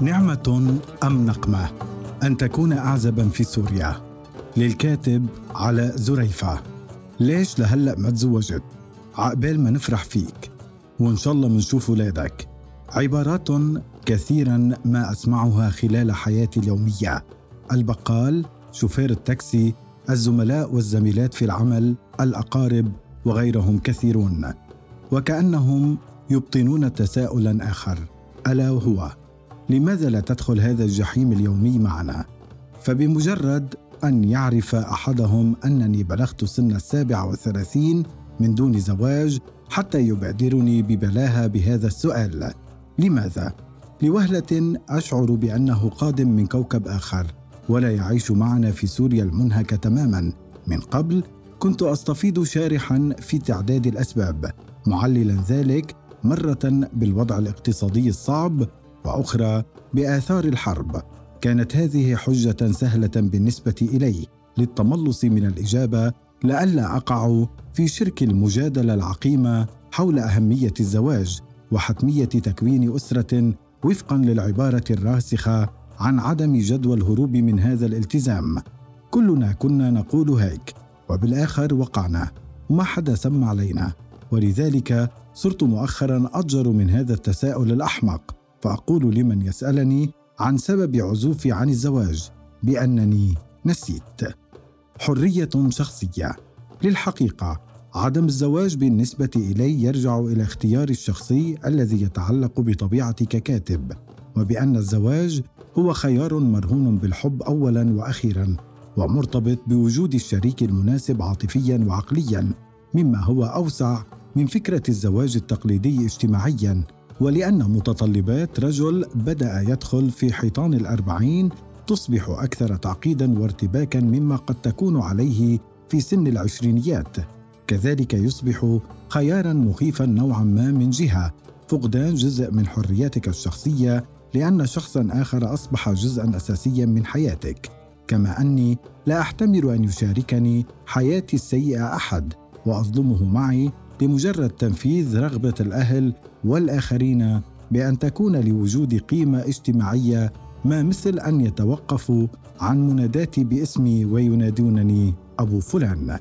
نعمة أم نقمة؟ أن تكون أعزبا في سوريا. للكاتب على زريفة. ليش لهلأ ما تزوجت؟ عقبال ما نفرح فيك. وإن شاء الله منشوف ولادك. عبارات كثيرا ما أسمعها خلال حياتي اليومية. البقال شوفير التاكسي الزملاء والزميلات في العمل الأقارب وغيرهم كثيرون. وكأنهم يبطنون تساؤلا آخر. ألا وهو؟ لماذا لا تدخل هذا الجحيم اليومي معنا؟ فبمجرد أن يعرف أحدهم أنني بلغت سن السابعه والثلاثين من دون زواج حتى يبادرني ببلاهه بهذا السؤال. لماذا؟ لوهلة أشعر بأنه قادم من كوكب آخر ولا يعيش معنا في سوريا المنهكة تماما. من قبل كنت استفيض شارحا في تعداد الأسباب معللا ذلك مرة بالوضع الاقتصادي الصعب وأخرى بآثار الحرب. كانت هذه حجة سهلة بالنسبة إلي للتملص من الإجابة لئلا أقع في شرك المجادلة العقيمة حول أهمية الزواج وحتمية تكوين أسرة وفقا للعبارة الراسخة عن عدم جدوى الهروب من هذا الالتزام. كلنا كنا نقول هيك وبالآخر وقعنا. وما حدا سمع علينا ولذلك صرت مؤخرا اضجر من هذا التساؤل الأحمق. فأقول لمن يسألني عن سبب عزوفي عن الزواج بأنني نسيت. حرية شخصية. للحقيقة عدم الزواج بالنسبة إلي يرجع إلى اختياري الشخصي الذي يتعلق بطبيعتي ككاتب وبأن الزواج هو خيار مرهون بالحب اولا وأخيرا ومرتبط بوجود الشريك المناسب عاطفيا وعقليا مما هو أوسع من فكرة الزواج التقليدي اجتماعيا. ولأن متطلبات رجل بدأ يدخل في حيطان الأربعين تصبح أكثر تعقيدا وارتباكا مما قد تكون عليه في سن العشرينيات. كذلك يصبح خيارا مخيفا نوعا ما من جهة فقدان جزء من حريتك الشخصية لأن شخصا آخر أصبح جزءا اساسيا من حياتك. كما أني لا أحتمل أن يشاركني حياتي السيئة أحد وأظلمه معي لمجرد تنفيذ رغبة الأهل والآخرين بأن تكون لوجود قيمة اجتماعية ما مثل أن يتوقفوا عن مناداتي باسمي وينادونني أبو فلان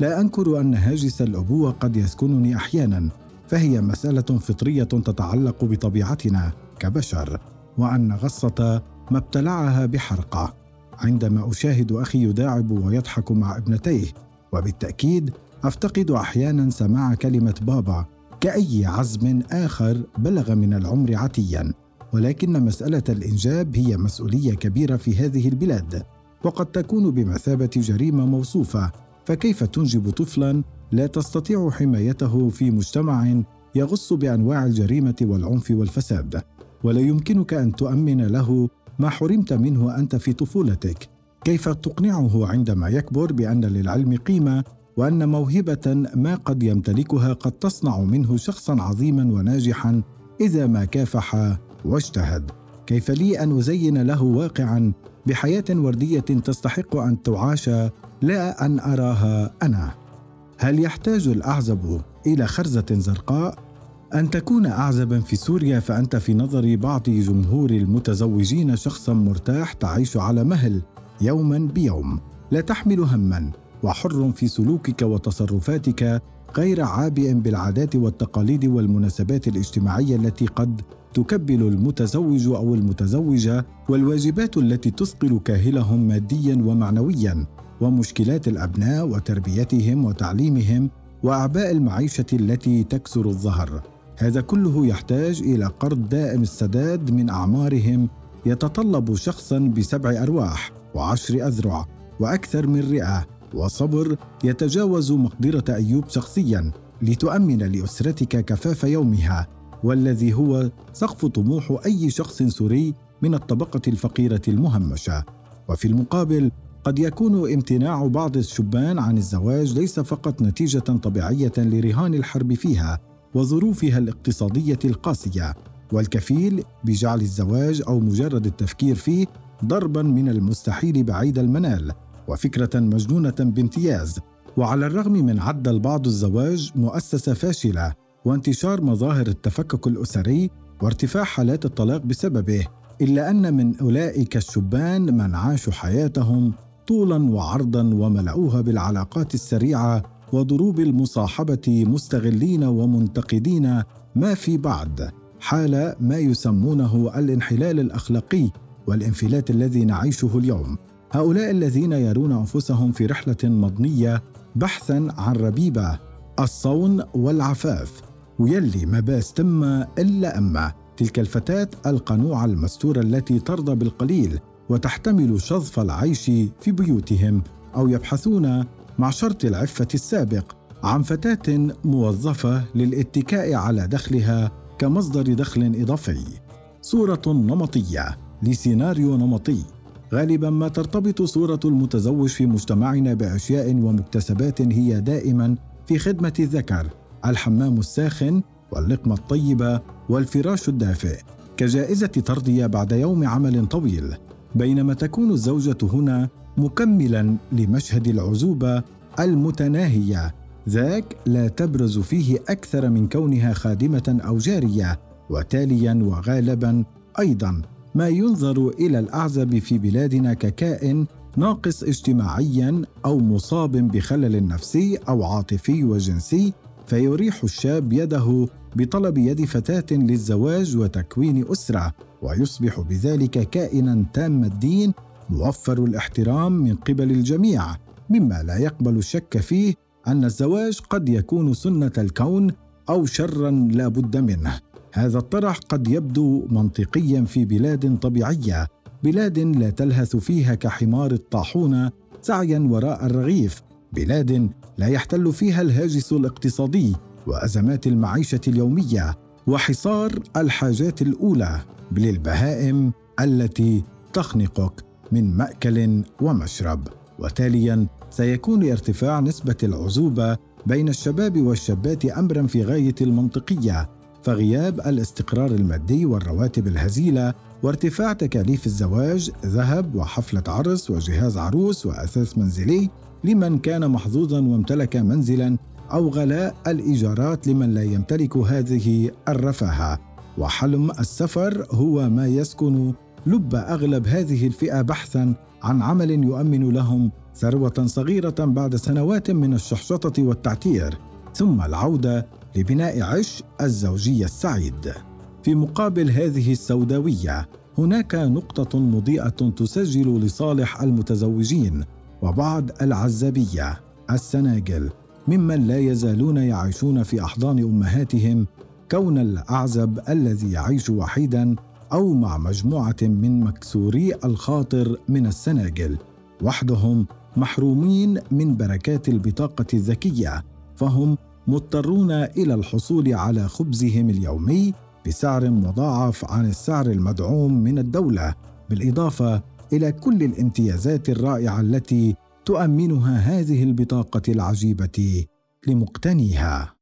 لا أنكر أن هاجس الأبوة قد يسكنني أحيانا فهي مسألة فطرية تتعلق بطبيعتنا كبشر وأن غصة ما ابتلعها بحرقة عندما أشاهد أخي يداعب ويضحك مع ابنتيه وبالتأكيد أفتقد أحيانا سماع كلمة بابا كأي عزم آخر بلغ من العمر عتيا ولكن مسألة الإنجاب هي مسؤولية كبيرة في هذه البلاد وقد تكون بمثابة جريمة موصوفة فكيف تنجب طفلا لا تستطيع حمايته في مجتمع يغص بأنواع الجريمة والعنف والفساد؟ ولا يمكنك أن تؤمن له ما حرمت منه أنت في طفولتك؟ كيف تقنعه عندما يكبر بأن للعلم قيمة وأن موهبة ما قد يمتلكها قد تصنع منه شخصا عظيما وناجحا إذا ما كافح واجتهد. كيف لي أن أزين له واقعا بحياة وردية تستحق أن تعاش لا أن أراها أنا؟ هل يحتاج الأعزب إلى خرزة زرقاء؟ أن تكون أعزبا في سوريا فأنت في نظر بعض جمهور المتزوجين شخصا مرتاح تعيش على مهل يوما بيوم. لا تحمل هما وحر في سلوكك وتصرفاتك غير عابئ بالعادات والتقاليد والمناسبات الاجتماعية التي قد تكبل المتزوج أو المتزوجة والواجبات التي تثقل كاهلهم ماديا ومعنويا ومشكلات الأبناء وتربيتهم وتعليمهم وأعباء المعيشة التي تكسر الظهر. هذا كله يحتاج إلى قرض دائم السداد من أعمارهم يتطلب شخصا بسبع أرواح وعشر أذرع وأكثر من رئة وصبر يتجاوز مقدرة أيوب شخصيا لتؤمن لأسرتك كفاف يومها والذي هو سقف طموح أي شخص سوري من الطبقة الفقيرة المهمشة. وفي المقابل قد يكون امتناع بعض الشبان عن الزواج ليس فقط نتيجة طبيعية لرهان الحرب فيها وظروفها الاقتصادية القاسية والكفيل بجعل الزواج أو مجرد التفكير فيه ضربا من المستحيل بعيد المنال. وفكرة مجنونة بامتياز. وعلى الرغم من عد البعض الزواج مؤسسة فاشلة وانتشار مظاهر التفكك الأسري وارتفاع حالات الطلاق بسببه إلا أن من أولئك الشبان من عاشوا حياتهم طولا وعرضا وملأوها بالعلاقات السريعة وضروب المصاحبة مستغلين ومنتقدين ما في بعد حال ما يسمونه الانحلال الأخلاقي والانفلات الذي نعيشه اليوم. هؤلاء الذين يرون أنفسهم في رحلة مضنية بحثا عن ربيبة الصون والعفاف ويلي ما باس تم إلا أما. تلك الفتاة القنوعه المستورة التي ترضى بالقليل وتحتمل شظف العيش في بيوتهم أو يبحثون مع شرط العفة السابق عن فتاة موظفة للاتكاء على دخلها كمصدر دخل إضافي. صورة نمطية لسيناريو نمطي. غالبا ما ترتبط صورة المتزوج في مجتمعنا بأشياء ومكتسبات هي دائما في خدمة الذكر الحمام الساخن واللقمة الطيبة والفراش الدافئ كجائزة ترضية بعد يوم عمل طويل بينما تكون الزوجة هنا مكملا لمشهد العزوبة المتناهية ذاك لا تبرز فيه أكثر من كونها خادمة أو جارية وتاليا وغالبا أيضا. ما ينظر إلى الأعزب في بلادنا ككائن ناقص اجتماعيا أو مصاب بخلل نفسي أو عاطفي وجنسي فيريح الشاب يده بطلب يد فتاة للزواج وتكوين أسرة ويصبح بذلك كائنا تام الدين موفر الاحترام من قبل الجميع. مما لا يقبل الشك فيه أن الزواج قد يكون سنة الكون أو شرا لا بد منه. هذا الطرح قد يبدو منطقيا في بلاد طبيعية بلاد لا تلهث فيها كحمار الطاحونه سعيا وراء الرغيف بلاد لا يحتل فيها الهاجس الاقتصادي وأزمات المعيشة اليومية وحصار الحاجات الأولى للبهائم التي تخنقك من مأكل ومشرب. وتاليا سيكون ارتفاع نسبة العزوبة بين الشباب والشابات امرا في غاية المنطقية. فغياب الاستقرار المادي والرواتب الهزيلة وارتفاع تكاليف الزواج ذهب وحفلة عرس وجهاز عروس وأثاث منزلي لمن كان محظوظا وامتلك منزلا أو غلاء الإيجارات لمن لا يمتلك هذه الرفاهة. وحلم السفر هو ما يسكن لب أغلب هذه الفئة بحثا عن عمل يؤمن لهم ثروة صغيرة بعد سنوات من الشحشطة والتعتير. ثم العودة لبناء عش الزوجية السعيد. في مقابل هذه السوداوية هناك نقطة مضيئة تسجل لصالح المتزوجين وبعض العزابية السناجل ممن لا يزالون يعيشون في أحضان أمهاتهم كون الأعزب الذي يعيش وحيدا أو مع مجموعة من مكسوري الخاطر من السناجل. وحدهم محرومين من بركات البطاقة الذكية فهم مضطرون إلى الحصول على خبزهم اليومي بسعر مضاعف عن السعر المدعوم من الدولة بالإضافة إلى كل الامتيازات الرائعة التي تؤمنها هذه البطاقة العجيبة لمقتنيها.